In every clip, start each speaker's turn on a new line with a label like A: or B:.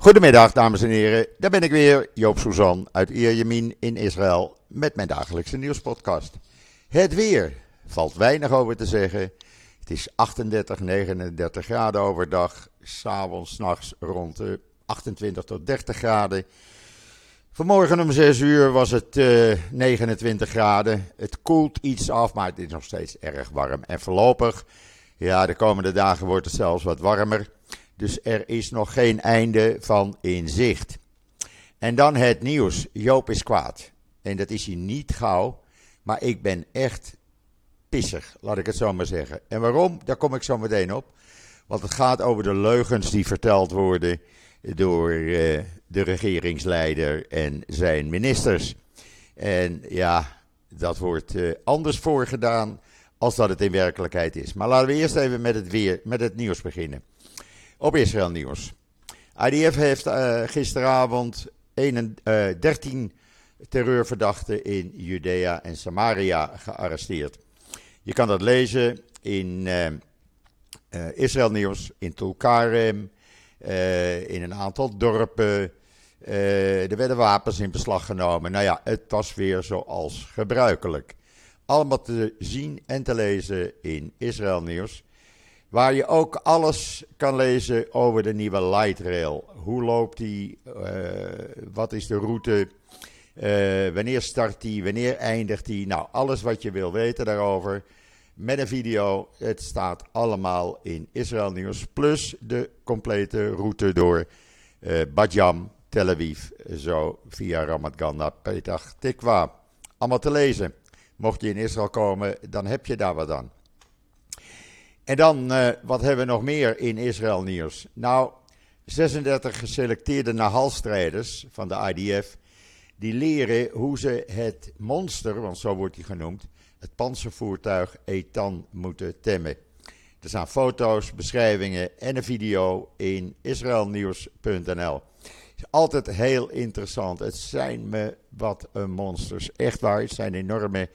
A: Goedemiddag, dames en heren. Daar ben ik weer, Joop Suzan uit Ierjemien in Israël met mijn dagelijkse nieuwspodcast. Het weer valt weinig over te zeggen. Het is 38, 39 graden overdag. S'avonds, nachts rond de 28 tot 30 graden. Vanmorgen om 6 uur was het uh, 29 graden. Het koelt iets af, maar het is nog steeds erg warm. En voorlopig, ja, de komende dagen wordt het zelfs wat warmer. Dus er is nog geen einde van in zicht. En dan het nieuws. Joop is kwaad. En dat is hij niet gauw. Maar ik ben echt pissig, laat ik het zo maar zeggen. En waarom? Daar kom ik zo meteen op. Want het gaat over de leugens die verteld worden door uh, de regeringsleider en zijn ministers. En ja, dat wordt uh, anders voorgedaan als dat het in werkelijkheid is. Maar laten we eerst even met het, weer, met het nieuws beginnen. Op Israël nieuws. IDF heeft uh, gisteravond 1, 13 terreurverdachten in Judea en Samaria gearresteerd. Je kan dat lezen in uh, Israël Nieuws, in Tulkarem, in een aantal dorpen. er werden wapens in beslag genomen. Nou ja, het was weer zoals gebruikelijk. Allemaal te zien en te lezen in Israël Nieuws. Waar je ook alles kan lezen over de nieuwe light rail. Hoe loopt die? wat is de route? Uh, wanneer start die? Wanneer eindigt die? Nou, alles wat je wil weten daarover. Met een video. Het staat allemaal in Israël Nieuws. Plus de complete route door uh, Badjam, Tel Aviv. Zo via Ramat Gan naar Petach Tikwa. Allemaal te lezen. Mocht je in Israël komen, dan heb je daar wat aan. En dan, uh, wat hebben we nog meer in Israël Nieuws? Nou, 36 geselecteerde Nahal-strijders van de IDF die leren hoe ze het monster, want zo wordt hij genoemd, het panzervoertuig Etan moeten temmen. Er staan foto's, beschrijvingen en een video in israelnieuws.nl. Altijd heel interessant. Het zijn me wat een monsters. Echt waar, het zijn enorme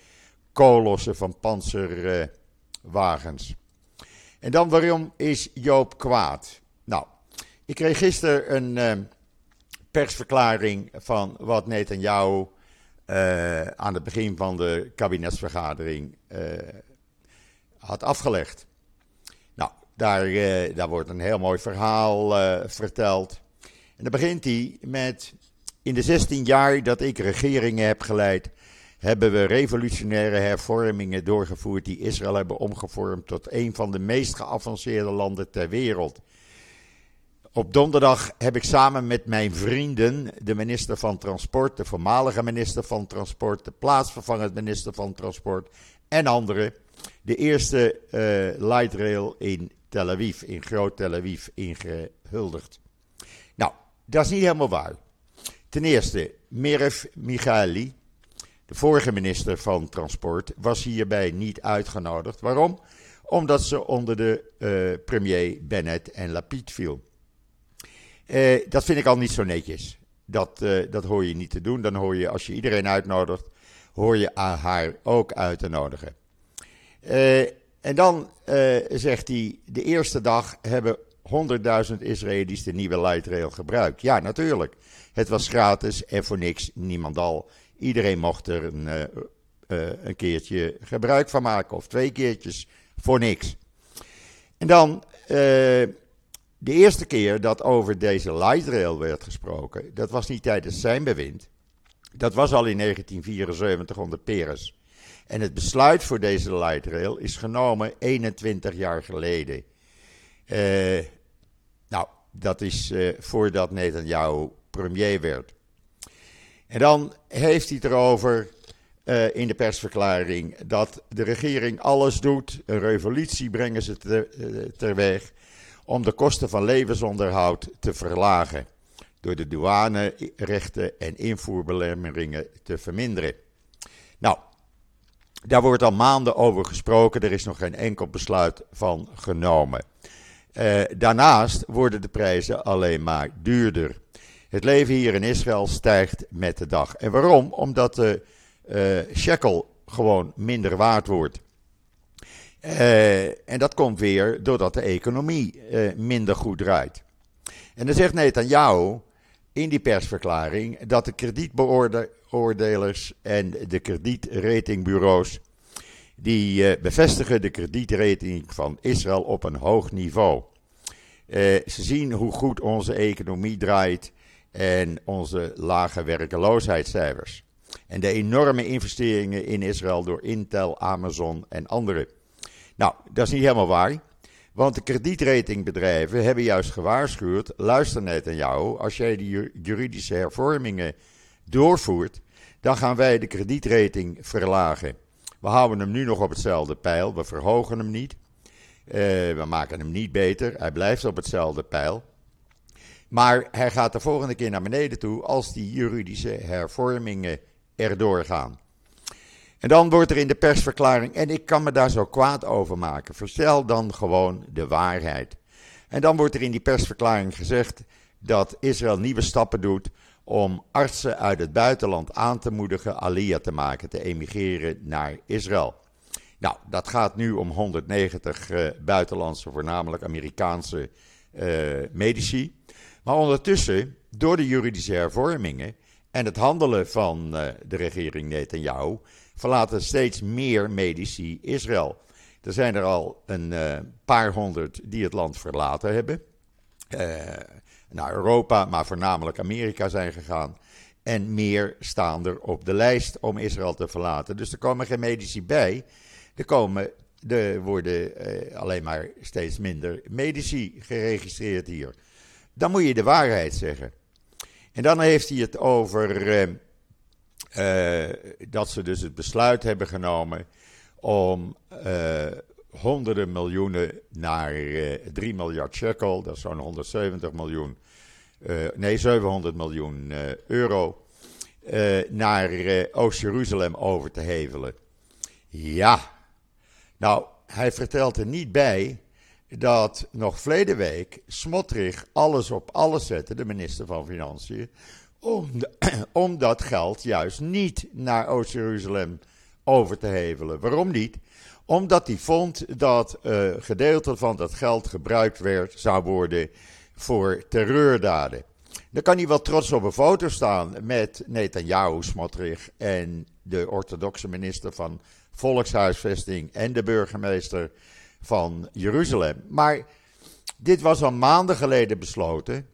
A: kolossen van panzerwagens. En dan waarom is Joop kwaad? Nou, ik kreeg gisteren een, uh, persverklaring van wat Netanyahu uh, aan het begin van de kabinetsvergadering uh, had afgelegd. Nou, daar, uh, daar wordt een heel mooi verhaal verteld. En dan begint hij met: In de 16 jaar dat ik regeringen heb geleid, hebben we revolutionaire hervormingen doorgevoerd die Israël hebben omgevormd tot een van de meest geavanceerde landen ter wereld. Op donderdag heb ik samen met mijn vrienden, de minister van Transport, de voormalige minister van Transport, de plaatsvervangend minister van Transport en anderen, de eerste uh, light rail in Tel Aviv, in Groot Tel Aviv, ingehuldigd. Nou, dat is niet helemaal waar. Ten eerste, Merev Michaeli, de vorige minister van Transport, was hierbij niet uitgenodigd. Waarom? Omdat ze onder de uh, premier Bennett en Lapid viel. Uh, dat vind ik al niet zo netjes. Dat, uh, dat hoor je niet te doen. Dan hoor je, als je iedereen uitnodigt, hoor je haar ook uit te nodigen. En dan zegt hij, de eerste dag hebben 100.000 Israëli's de nieuwe light rail gebruikt. Ja, natuurlijk. Het was gratis en voor niks, niemand al. Iedereen mocht er een, een keertje gebruik van maken, of twee keertjes, voor niks. En dan de eerste keer dat over deze light rail werd gesproken, dat was niet tijdens zijn bewind. Dat was al in 1974 onder Peres. En het besluit voor deze light rail is genomen 21 jaar geleden. Nou, dat is uh, voordat Netanyahu premier werd. En dan heeft hij het erover uh, in de persverklaring dat de regering alles doet. Een revolutie brengen ze ter, ter weg om de kosten van levensonderhoud te verlagen. Door de douanerechten en invoerbelemmeringen te verminderen. Nou, daar wordt al maanden over gesproken. Er is nog geen enkel besluit van genomen. Uh, daarnaast worden de prijzen alleen maar duurder. Het leven hier in Israël stijgt met de dag. En waarom? Omdat de uh, shekel gewoon minder waard wordt. Uh, en dat komt weer doordat de economie uh, minder goed draait. En dan zegt Netanyahu in die persverklaring dat de kredietbeoordelers en de kredietratingbureaus die bevestigen de kredietrating van Israël op een hoog niveau. Ze zien hoe goed onze economie draait en onze lage werkeloosheidscijfers. En de enorme investeringen in Israël door Intel, Amazon en anderen. Nou, dat is niet helemaal waar. Want de kredietratingbedrijven hebben juist gewaarschuwd: luister net aan jou, als jij die juridische hervormingen doorvoert, dan gaan wij de kredietrating verlagen. We houden hem nu nog op hetzelfde pijl, we verhogen hem niet. Uh, we maken hem niet beter, hij blijft op hetzelfde pijl. Maar hij gaat de volgende keer naar beneden toe als die juridische hervormingen erdoor gaan. En dan wordt er in de persverklaring, en ik kan me daar zo kwaad over maken, verstel dan gewoon de waarheid. En dan wordt er in die persverklaring gezegd dat Israël nieuwe stappen doet om artsen uit het buitenland aan te moedigen Aliyah te maken, te emigreren naar Israël. Nou, dat gaat nu om 190 uh, eh, buitenlandse, voornamelijk Amerikaanse uh, medici. Maar ondertussen, door de juridische hervormingen en het handelen van uh, de regering Netanyahu, verlaten steeds meer medici Israël. Er zijn er al een paar honderd die het land verlaten hebben naar Europa, maar voornamelijk Amerika zijn gegaan. En meer staan er op de lijst om Israël te verlaten. Dus er komen geen medici bij. Er, komen, er worden eh, alleen maar steeds minder medici geregistreerd hier. Dan moet je de waarheid zeggen. En dan heeft hij het over eh, eh, dat ze dus het besluit hebben genomen om eh, honderden miljoenen naar 3 miljard shekel, dat is zo'n 170 miljoen, nee 700 miljoen euro, naar Oost-Jeruzalem over te hevelen. Ja, nou, hij vertelt er niet bij dat nog verleden week Smotrich alles op alles zette, de minister van Financiën, om, dat geld juist niet naar Oost-Jeruzalem over te hevelen. Waarom niet? Omdat hij vond dat uh, gedeelte van dat geld gebruikt werd, zou worden voor terreurdaden. Dan kan hij wel trots op een foto staan met Netanyahu, Smotrich en de orthodoxe minister van Volkshuisvesting en de burgemeester van Jeruzalem. Maar dit was al maanden geleden besloten.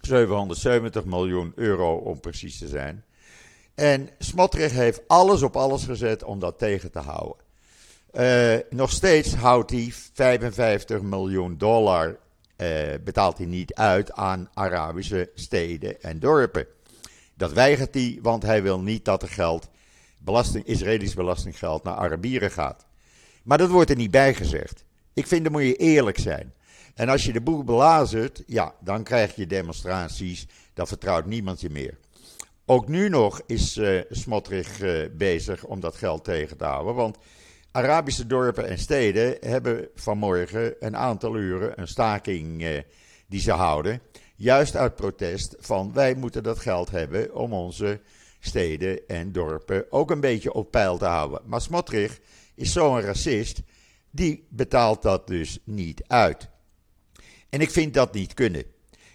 A: 770 miljoen euro om precies te zijn. En Smotrich heeft alles op alles gezet om dat tegen te houden. Uh, nog steeds houdt hij 55 miljoen dollar, uh, betaalt hij niet uit aan Arabische steden en dorpen. Dat weigert hij, want hij wil niet dat er geld, belasting, Israëlisch belastinggeld, naar Arabieren gaat. Maar dat wordt er niet bij gezegd. Ik vind, dan moet je eerlijk zijn. En als je de boel belazert, ja, dan krijg je demonstraties, dan vertrouwt niemand je meer. Ook nu nog is uh, Smotrich uh, bezig om dat geld tegen te houden. Want Arabische dorpen en steden hebben vanmorgen een aantal uren een staking uh, die ze houden. Juist uit protest van wij moeten dat geld hebben om onze steden en dorpen ook een beetje op peil te houden. Maar Smotrich is zo'n racist, die betaalt dat dus niet uit. En ik vind dat niet kunnen.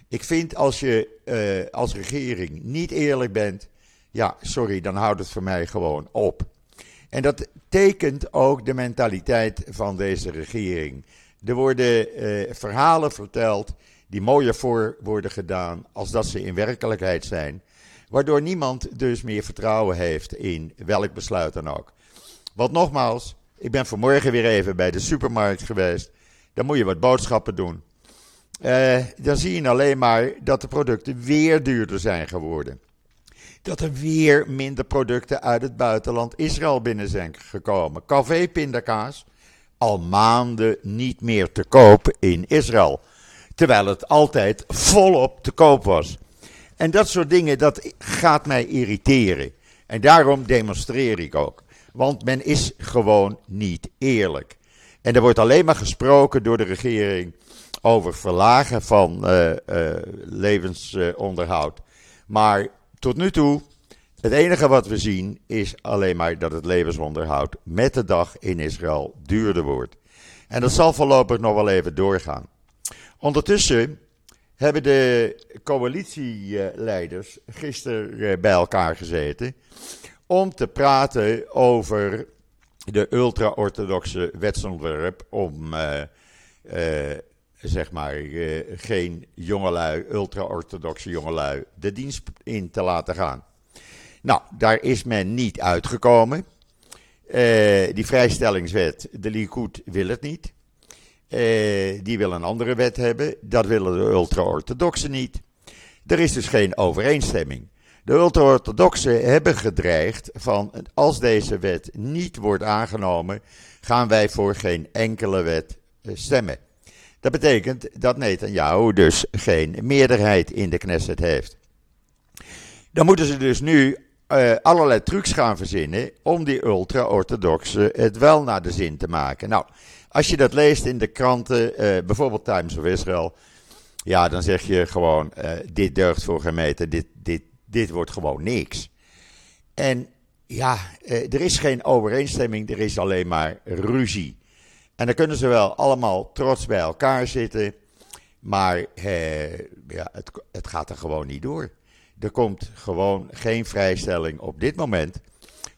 A: Ik vind als je uh, als regering niet eerlijk bent, ja, sorry, dan houdt het voor mij gewoon op. En dat tekent ook de mentaliteit van deze regering. Er worden uh, verhalen verteld die mooier voor worden gedaan als dat ze in werkelijkheid zijn. Waardoor niemand dus meer vertrouwen heeft in welk besluit dan ook. Want nogmaals, ik ben vanmorgen weer even bij de supermarkt geweest. Dan moet je wat boodschappen doen. Uh, dan zie je alleen maar dat de producten weer duurder zijn geworden. Dat er weer minder producten uit het buitenland Israël binnen zijn gekomen. Café pindakaas al maanden niet meer te koop in Israël. Terwijl het altijd volop te koop was. En dat soort dingen, dat gaat mij irriteren. En daarom demonstreer ik ook. Want men is gewoon niet eerlijk. En er wordt alleen maar gesproken door de regering over verlagen van uh, uh, levensonderhoud. maar tot nu toe, het enige wat we zien is alleen maar dat het levensonderhoud met de dag in Israël duurder wordt. En dat zal voorlopig nog wel even doorgaan. Ondertussen hebben de coalitieleiders gisteren bij elkaar gezeten om te praten over de ultra-orthodoxe wetsontwerp om uh, uh, zeg maar uh, geen jongelui, ultra-orthodoxe jongelui de dienst in te laten gaan. Nou, daar is men niet uitgekomen. die vrijstellingswet, de Likud wil het niet. die wil een andere wet hebben. Dat willen de ultra-orthodoxen niet. Er is dus geen overeenstemming. De ultra-orthodoxen hebben gedreigd van als deze wet niet wordt aangenomen, gaan wij voor geen enkele wet eh, stemmen. Dat betekent dat Netanyahu dus geen meerderheid in de Knesset heeft. Dan moeten ze dus nu uh, allerlei trucs gaan verzinnen om die ultra-orthodoxen het wel naar de zin te maken. Nou, als je dat leest in de kranten, uh, bijvoorbeeld Times of Israel, ja, dan zeg je gewoon, dit deugt voor geen meter, dit, dit, dit wordt gewoon niks. En ja, eh, er is geen overeenstemming, er is alleen maar ruzie. En dan kunnen ze wel allemaal trots bij elkaar zitten, maar eh, ja, het, het gaat er gewoon niet door. Er komt gewoon geen vrijstelling op dit moment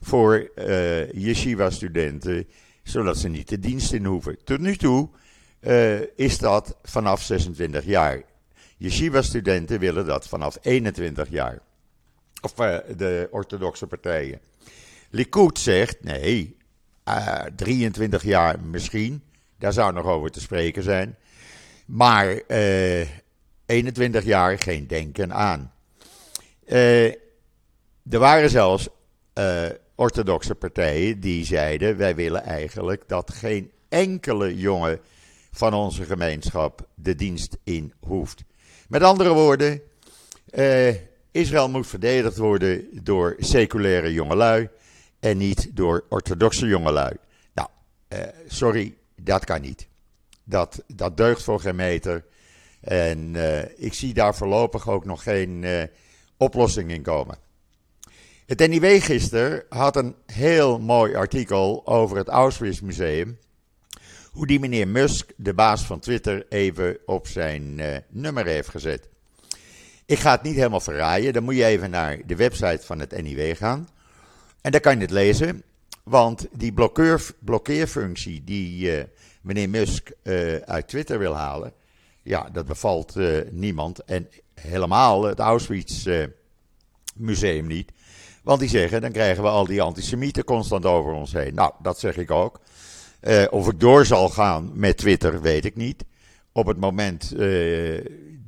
A: voor uh, yeshiva-studenten, zodat ze niet de dienst in hoeven. Tot nu toe uh, is dat vanaf 26 jaar. Yeshiva-studenten willen dat vanaf 21 jaar. Of uh, de orthodoxe partijen. Likud zegt nee, uh, eh, 23 jaar misschien. Daar zou nog over te spreken zijn. Maar uh, eh, 21 jaar geen denken aan. er waren zelfs orthodoxe partijen die zeiden: wij willen eigenlijk dat geen enkele jongen van onze gemeenschap de dienst in hoeft. Met andere woorden, Israël moet verdedigd worden door seculaire jongelui en niet door orthodoxe jongelui. Nou, uh, sorry, dat kan niet. Dat, dat deugt voor geen meter. En uh, ik zie daar voorlopig ook nog geen uh, oplossing in komen. Het NIW gisteren had een heel mooi artikel over het Auschwitz Museum. Hoe die meneer Musk, de baas van Twitter, even op zijn nummer heeft gezet. Ik ga het niet helemaal verraaien. Dan moet je even naar de website van het NIW gaan. En daar kan je het lezen. Want die blokkeer, blokkeerfunctie die uh, meneer Musk uh, uit Twitter wil halen. Ja, dat bevalt uh, niemand. En helemaal het Auschwitz museum niet. Want die zeggen, dan krijgen we al die antisemieten constant over ons heen. Nou, dat zeg ik ook. of ik door zal gaan met Twitter, weet ik niet. Op het moment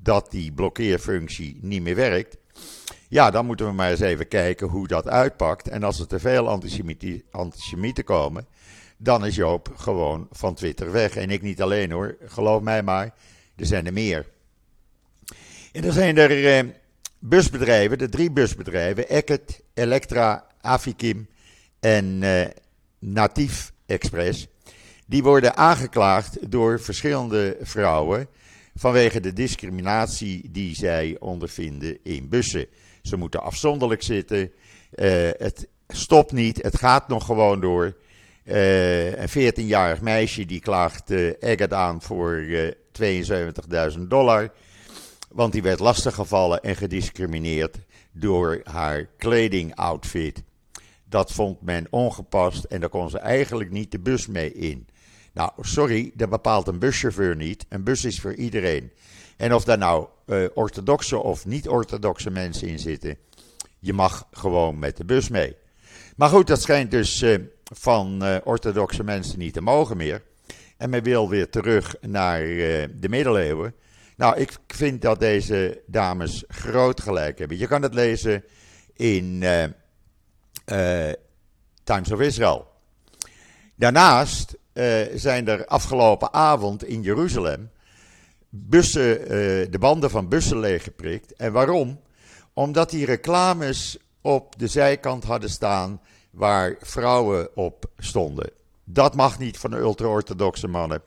A: dat die blokkeerfunctie niet meer werkt. Ja, dan moeten we maar eens even kijken hoe dat uitpakt. En als er te veel antisemieten komen, dan is Joop gewoon van Twitter weg. En ik niet alleen hoor, geloof mij maar, er zijn er meer. En dan zijn er eh, busbedrijven, de drie busbedrijven, Ecket, Elektra, Afikim en eh, Natief Express. Die worden aangeklaagd door verschillende vrouwen vanwege de discriminatie die zij ondervinden in bussen. Ze moeten afzonderlijk zitten. Uh, het stopt niet, het gaat nog gewoon door. Uh, een 14-jarig meisje die klaagt uh, Eggert aan voor 72.000 dollar. Want die werd lastiggevallen en gediscrimineerd door haar kledingoutfit. Dat vond men ongepast en daar kon ze eigenlijk niet de bus mee in. Nou, sorry, dat bepaalt een buschauffeur niet. Een bus is voor iedereen. En of daar nou uh, orthodoxe of niet-orthodoxe mensen in zitten, je mag gewoon met de bus mee. Maar goed, dat schijnt dus uh, van uh, orthodoxe mensen niet te mogen meer. En men wil weer terug naar de middeleeuwen. Nou, ik vind dat deze dames groot gelijk hebben. Je kan het lezen in Times of Israel. Daarnaast uh, zijn er afgelopen avond in Jeruzalem bussen, uh, de banden van bussen leeggeprikt. En waarom? Omdat die reclames op de zijkant hadden staan waar vrouwen op stonden. Dat mag niet van de ultra-orthodoxe mannen.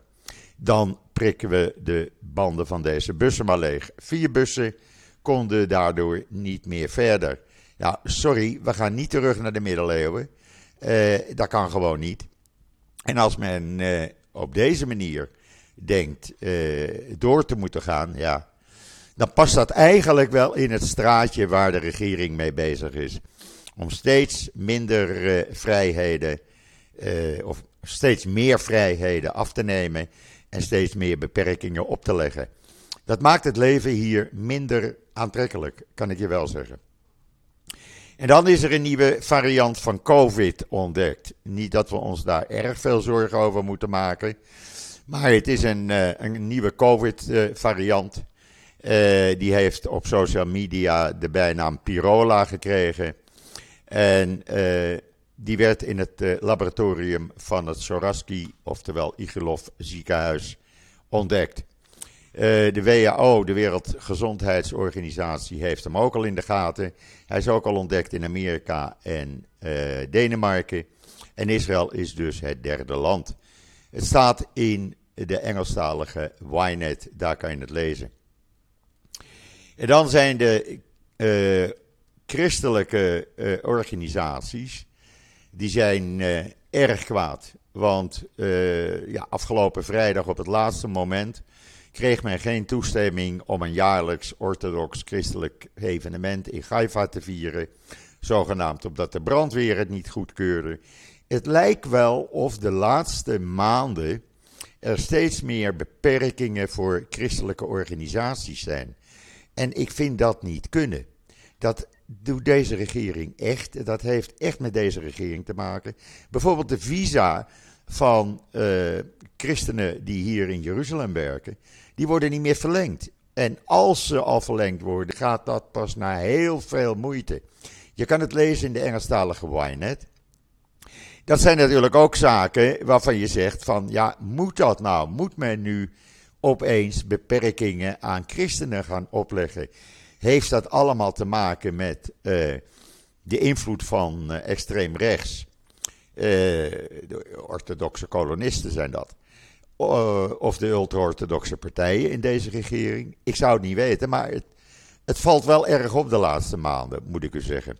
A: Dan prikken we de banden van deze bussen maar leeg. Vier bussen konden daardoor niet meer verder. Nou, sorry, we gaan niet terug naar de middeleeuwen. Uh, dat kan gewoon niet. En als men op deze manier denkt door te moeten gaan, ja, dan past dat eigenlijk wel in het straatje waar de regering mee bezig is. Om steeds minder uh, vrijheden, of steeds meer vrijheden af te nemen en steeds meer beperkingen op te leggen. Dat maakt het leven hier minder aantrekkelijk, kan ik je wel zeggen. En dan is er een nieuwe variant van COVID ontdekt. Niet dat we ons daar erg veel zorgen over moeten maken. Maar het is een, uh, een nieuwe COVID-variant. Uh, die heeft op social media de bijnaam Pirola gekregen. En die werd in het laboratorium van het Soraski, oftewel Igelov ziekenhuis, ontdekt. De WHO, de Wereldgezondheidsorganisatie, heeft hem ook al in de gaten. Hij is ook al ontdekt in Amerika en Denemarken. En Israël is dus het derde land. Het staat in de Engelstalige Ynet, daar kan je het lezen. En dan zijn de uh, christelijke organisaties, die zijn erg kwaad. Want ja, afgelopen vrijdag op het laatste moment kreeg men geen toestemming om een jaarlijks orthodox-christelijk evenement in Haifa te vieren. Zogenaamd omdat de brandweer het niet goedkeurde. Het lijkt wel of de laatste maanden er steeds meer beperkingen voor christelijke organisaties zijn. En ik vind dat niet kunnen. Dat doet deze regering echt. Dat heeft echt met deze regering te maken. Bijvoorbeeld de visa van uh, christenen die hier in Jeruzalem werken, die worden niet meer verlengd. En als ze al verlengd worden, gaat dat pas na heel veel moeite. Je kan het lezen in de Engelstalige Ynet. Dat zijn natuurlijk ook zaken waarvan je zegt van ja, moet dat nou? Moet men nu opeens beperkingen aan christenen gaan opleggen? Heeft dat allemaal te maken met uh, de invloed van uh, extreem rechts? Uh, de orthodoxe kolonisten zijn dat. Of de ultra-orthodoxe partijen in deze regering. Ik zou het niet weten, maar het, het valt wel erg op de laatste maanden, moet ik u zeggen.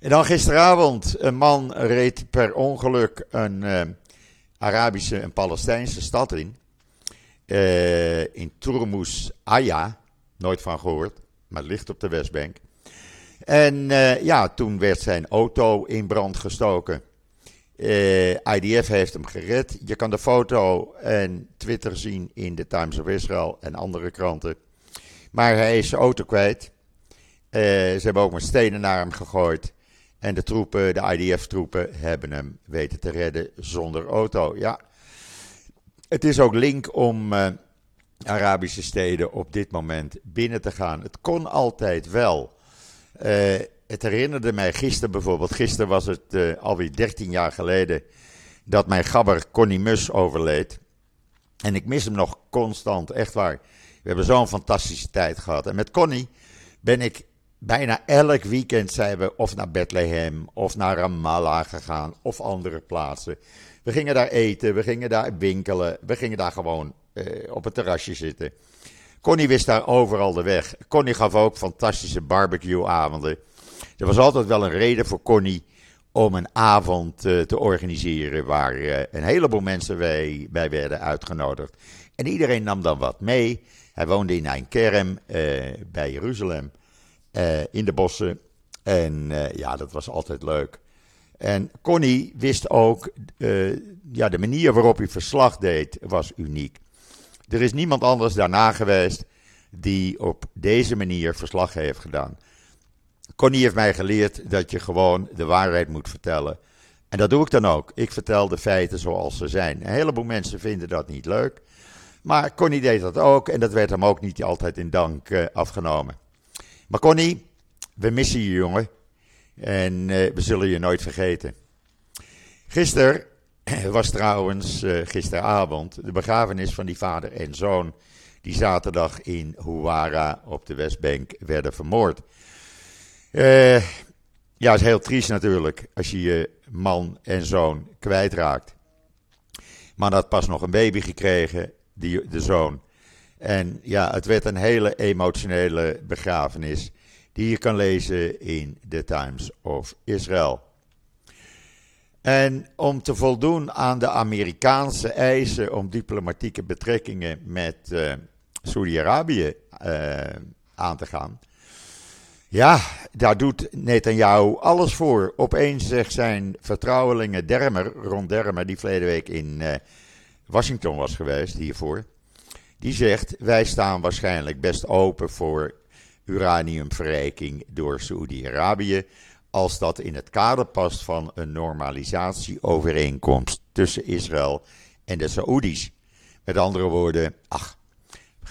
A: En dan gisteravond, een man reed per ongeluk een uh, Arabische en Palestijnse stad in. Uh, in Turmus Aya, nooit van gehoord, maar het ligt op de Westbank. En ja, toen werd zijn auto in brand gestoken. IDF heeft hem gered. Je kan de foto en Twitter zien in de Times of Israel en andere kranten. Maar hij is zijn auto kwijt. ze hebben ook met stenen naar hem gegooid. En de troepen, de IDF-troepen, hebben hem weten te redden zonder auto. Ja, het is ook link om uh, Arabische steden op dit moment binnen te gaan. Het kon altijd wel. Het herinnerde mij gisteren bijvoorbeeld. Gisteren was het uh, alweer 13 jaar geleden dat mijn gabber Connie Mus overleed. En ik mis hem nog constant, echt waar. We hebben zo'n fantastische tijd gehad. En met Connie ben ik bijna elk weekend zijn we of naar Bethlehem of naar Ramallah gegaan of andere plaatsen. We gingen daar eten, we gingen daar winkelen, we gingen daar gewoon eh, op het terrasje zitten. Connie wist daar overal de weg. Connie gaf ook fantastische barbecue-avonden. Er was altijd wel een reden voor Connie om een avond uh, te organiseren waar uh, een heleboel mensen bij, bij, werden uitgenodigd. En iedereen nam dan wat mee. Hij woonde in Kerem uh, bij Jeruzalem. In de bossen. En ja, dat was altijd leuk. En Connie wist ook, ja, de manier waarop hij verslag deed was uniek. Er is niemand anders daarna geweest die op deze manier verslag heeft gedaan. Connie heeft mij geleerd dat je gewoon de waarheid moet vertellen. En dat doe ik dan ook. Ik vertel de feiten zoals ze zijn. Een heleboel mensen vinden dat niet leuk. Maar Connie deed dat ook en dat werd hem ook niet altijd in dank uh, afgenomen. Maar Connie, we missen je jongen. En uh, we zullen je nooit vergeten. Gisteren was trouwens, uh, gisteravond, de begrafenis van die vader en zoon. Die zaterdag in Huwara op de Westbank werden vermoord. Uh, ja, is heel triest natuurlijk als je je man en zoon kwijtraakt. Man had pas nog een baby gekregen, die, de zoon. En ja, het werd een hele emotionele begrafenis die je kan lezen in The Times of Israel. En om te voldoen aan de Amerikaanse eisen om diplomatieke betrekkingen met uh, Saudi-Arabië aan te gaan. Ja, daar doet Netanyahu alles voor. Opeens zegt zijn vertrouwelinge Dermer, Ron Dermer, die verleden week in Washington was geweest, hiervoor. Die zegt: Wij staan waarschijnlijk best open voor uraniumverrijking door Saoedi-Arabië. Als dat in het kader past van een normalisatieovereenkomst tussen Israël en de Saoedi's. Met andere woorden, ach,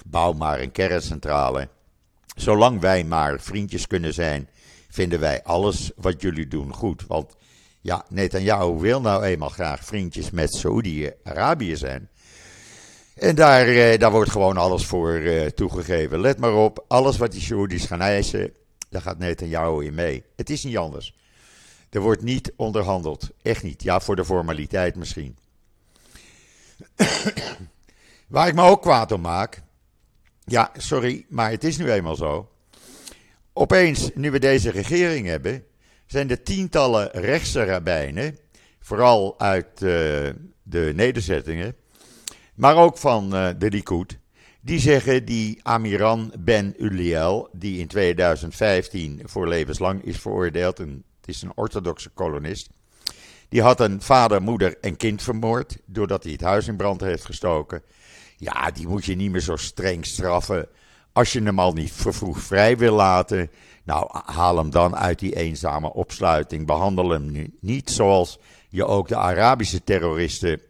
A: bouw maar een kerncentrale. Zolang wij maar vriendjes kunnen zijn, vinden wij alles wat jullie doen goed. Want ja, Netanyahu wil nou eenmaal graag vriendjes met Saoedi-Arabië zijn. En daar, eh, daar wordt gewoon alles voor eh, toegegeven. Let maar op, alles wat die Saoedi's gaan eisen, daar gaat Netanyahu in mee. Het is niet anders. Er wordt niet onderhandeld. Echt niet. Ja, voor de formaliteit misschien. Waar ik me ook kwaad om maak. Ja, sorry, maar het is nu eenmaal zo. Opeens, nu we deze regering hebben, zijn er tientallen rechtse rabbijnen, vooral uit uh, de nederzettingen, maar ook van uh, de Likud, die zeggen die Amiran Ben Uliel, die in 2015 voor levenslang is veroordeeld, een, het is een orthodoxe kolonist, die had een vader, moeder en kind vermoord doordat hij het huis in brand heeft gestoken. Ja, die moet je niet meer zo streng straffen als je hem al niet vervroegd vrij wil laten. Nou, haal hem dan uit die eenzame opsluiting. Behandel hem nu niet zoals je ook de Arabische terroristen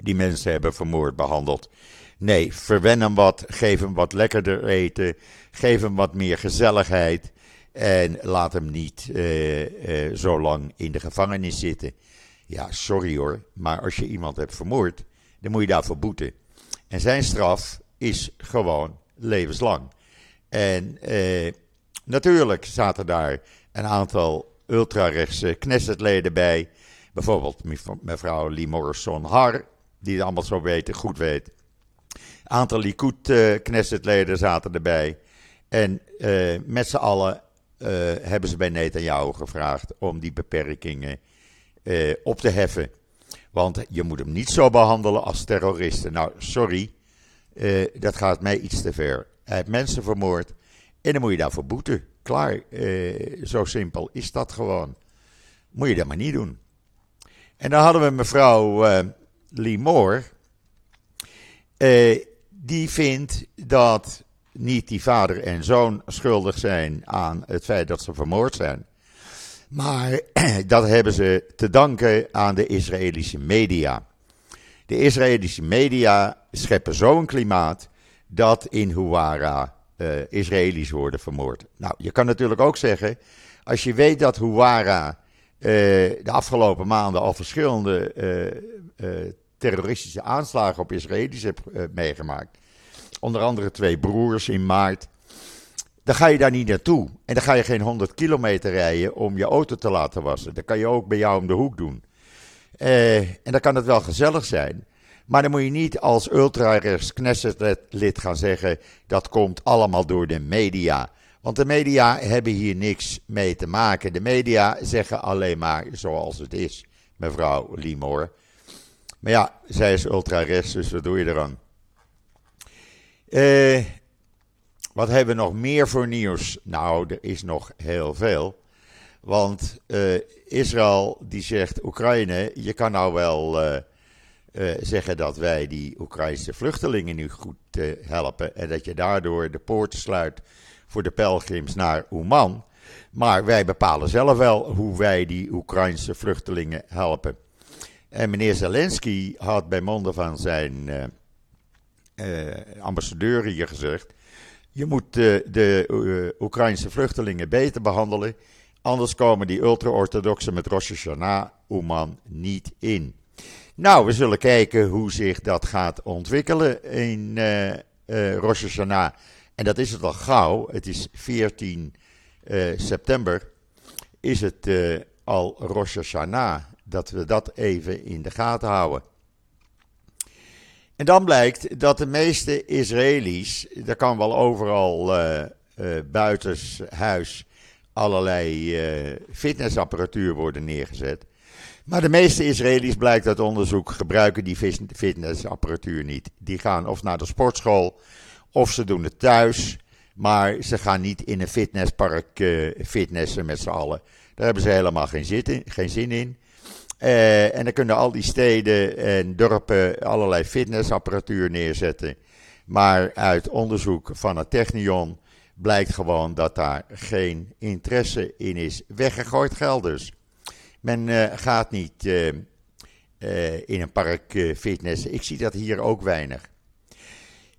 A: die mensen hebben vermoord behandeld. Nee, verwen hem wat, geef hem wat lekkerder eten, geef hem wat meer gezelligheid en laat hem niet uh, uh, zo lang in de gevangenis zitten. Ja, sorry hoor, maar als je iemand hebt vermoord, dan moet je daarvoor boeten. En zijn straf is gewoon levenslang. En uh, natuurlijk zaten daar een aantal ultrarechtse Knessetleden bij. Bijvoorbeeld mevrouw Lee Morrison Har, die het allemaal zo weten, goed weet. Een aantal Likud-Knessetleden zaten erbij. En uh, met z'n allen uh, hebben ze bij Netanyahu gevraagd om die beperkingen uh, op te heffen. Want je moet hem niet zo behandelen als terroristen. Nou, sorry, dat gaat mij iets te ver. Hij heeft mensen vermoord en dan moet je daarvoor boeten. Klaar, zo simpel is dat gewoon. Moet je dat maar niet doen. En dan hadden we mevrouw Lee Moore. Uh, die vindt dat niet die vader en zoon schuldig zijn aan het feit dat ze vermoord zijn. Maar dat hebben ze te danken aan de Israëlische media. De Israëlische media scheppen zo'n klimaat dat in Huwara uh, Israëli's worden vermoord. Nou, je kan natuurlijk ook zeggen, als je weet dat Huwara uh, de afgelopen maanden al verschillende uh, terroristische aanslagen op Israëli's heeft meegemaakt, onder andere twee broers in maart, dan ga je daar niet naartoe. En dan ga je geen 100 kilometer rijden om je auto te laten wassen. Dat kan je ook bij jou om de hoek doen. Uh, en dan kan het wel gezellig zijn. Maar dan moet je niet als ultra-rechts Knesset-lid gaan zeggen... dat komt allemaal door de media. Want de media hebben hier niks mee te maken. De media zeggen alleen maar zoals het is, mevrouw Limor. Maar ja, zij is ultra-rechts, dus wat doe je eraan? Uh, wat hebben we nog meer voor nieuws? Nou, er is nog heel veel. Want uh, Israël die zegt, Oekraïne, je kan nou wel uh, zeggen dat wij die Oekraïnse vluchtelingen nu goed helpen. En dat je daardoor de poorten sluit voor de pelgrims naar Oeman. Maar wij bepalen zelf wel hoe wij die Oekraïnse vluchtelingen helpen. En meneer Zelensky had bij monden van zijn ambassadeur hier gezegd. Je moet uh, de uh, Oekraïnse vluchtelingen beter behandelen. Anders komen die ultra-orthodoxen met Rosh Hashanah Oman niet in. Nou, we zullen kijken hoe zich dat gaat ontwikkelen in Rosh Hashanah. En dat is het al gauw. Het is 14 september. Is het al Rosh Hashanah. Dat we dat even in de gaten houden. En dan blijkt dat de meeste Israëli's, er kan wel overal uh, uh, buitenshuis allerlei uh, fitnessapparatuur worden neergezet. Maar de meeste Israëli's, blijkt uit onderzoek, gebruiken die fitnessapparatuur niet. Die gaan of naar de sportschool of ze doen het thuis. Maar ze gaan niet in een fitnesspark fitnessen met z'n allen. Daar hebben ze helemaal geen. Geen zin in. Uh, en dan kunnen al die steden en dorpen allerlei fitnessapparatuur neerzetten. Maar uit onderzoek van het Technion blijkt gewoon dat daar geen interesse in is. Weggegooid geld dus. Men uh, gaat niet uh, in een park fitnessen. Ik zie dat hier ook weinig.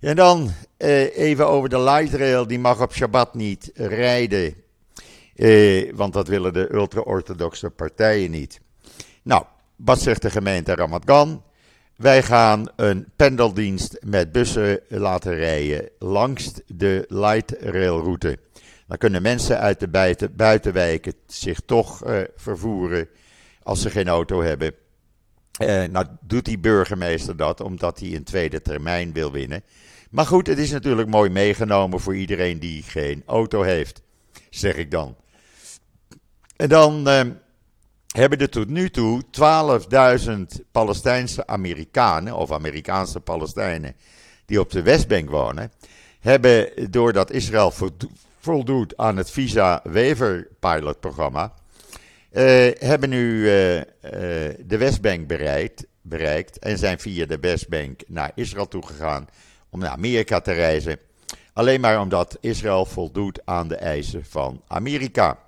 A: En dan even over de light rail. Die mag op Shabbat niet rijden. want dat willen de ultra-orthodoxe partijen niet. Nou, wat zegt de gemeente Ramat Gan? Wij gaan een pendeldienst met bussen laten rijden langs de light railroute. Dan kunnen mensen uit de buiten, buitenwijken zich toch uh, vervoeren als ze geen auto hebben. Uh, nou doet die burgemeester dat omdat hij een tweede termijn wil winnen. Maar goed, het is natuurlijk mooi meegenomen voor iedereen die geen auto heeft, zeg ik dan. En dan uh, hebben er tot nu toe 12.000 Palestijnse Amerikanen, of Amerikaanse Palestijnen, die op de Westbank wonen, hebben doordat Israël voldoet aan het Visa Waiver Pilot programma, uh, hebben nu uh, uh, de Westbank bereikt, bereikt en zijn via de Westbank naar Israël toegegaan om naar Amerika te reizen. Alleen maar omdat Israël voldoet aan de eisen van Amerika.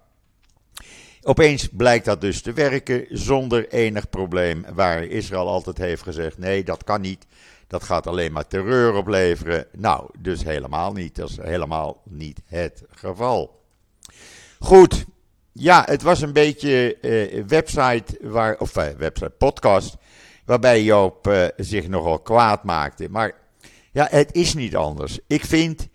A: Opeens blijkt dat dus te werken zonder enig probleem, waar Israël altijd heeft gezegd: nee, dat kan niet. Dat gaat alleen maar terreur opleveren. Nou, dus helemaal niet. Dat is helemaal niet het geval. Goed. Ja, het was een beetje uh, website, waar, of uh, website, podcast, waarbij Joop uh, zich nogal kwaad maakte. Maar ja, het is niet anders. Ik vind,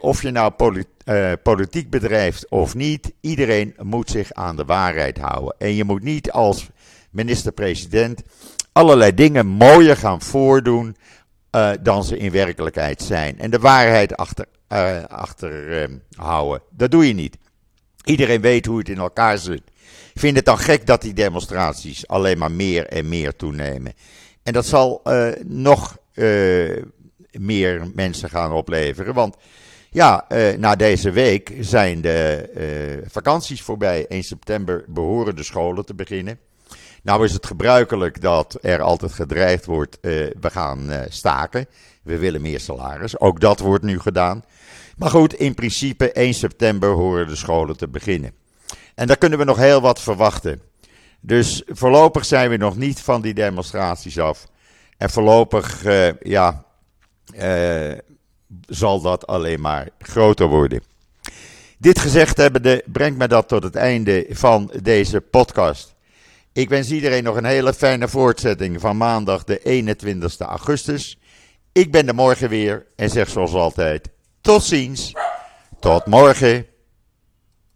A: of je nou politiek uh, politiek bedrijft of niet, iedereen moet zich aan de waarheid houden. En je moet niet als minister-president allerlei dingen mooier gaan voordoen uh, dan ze in werkelijkheid zijn. En de waarheid achter, achter houden. Dat doe je niet. Iedereen weet hoe het in elkaar zit. Ik vind het dan gek dat die demonstraties alleen maar meer en meer toenemen. En dat zal nog meer mensen gaan opleveren. Want ja, uh, na deze week zijn de uh, vakanties voorbij. 1 september behoren de scholen te beginnen. Nou is het gebruikelijk dat er altijd gedreigd wordt, uh, we gaan staken. We willen meer salaris. Ook dat wordt nu gedaan. Maar goed, in principe 1 september horen de scholen te beginnen. En daar kunnen we nog heel wat verwachten. Dus voorlopig zijn we nog niet van die demonstraties af. En voorlopig, ja, zal dat alleen maar groter worden. Dit gezegd hebbende brengt me dat tot het einde van deze podcast. Ik wens iedereen nog een hele fijne voortzetting van maandag de 21 augustus. Ik ben er morgen weer en zeg zoals altijd: tot ziens, tot morgen.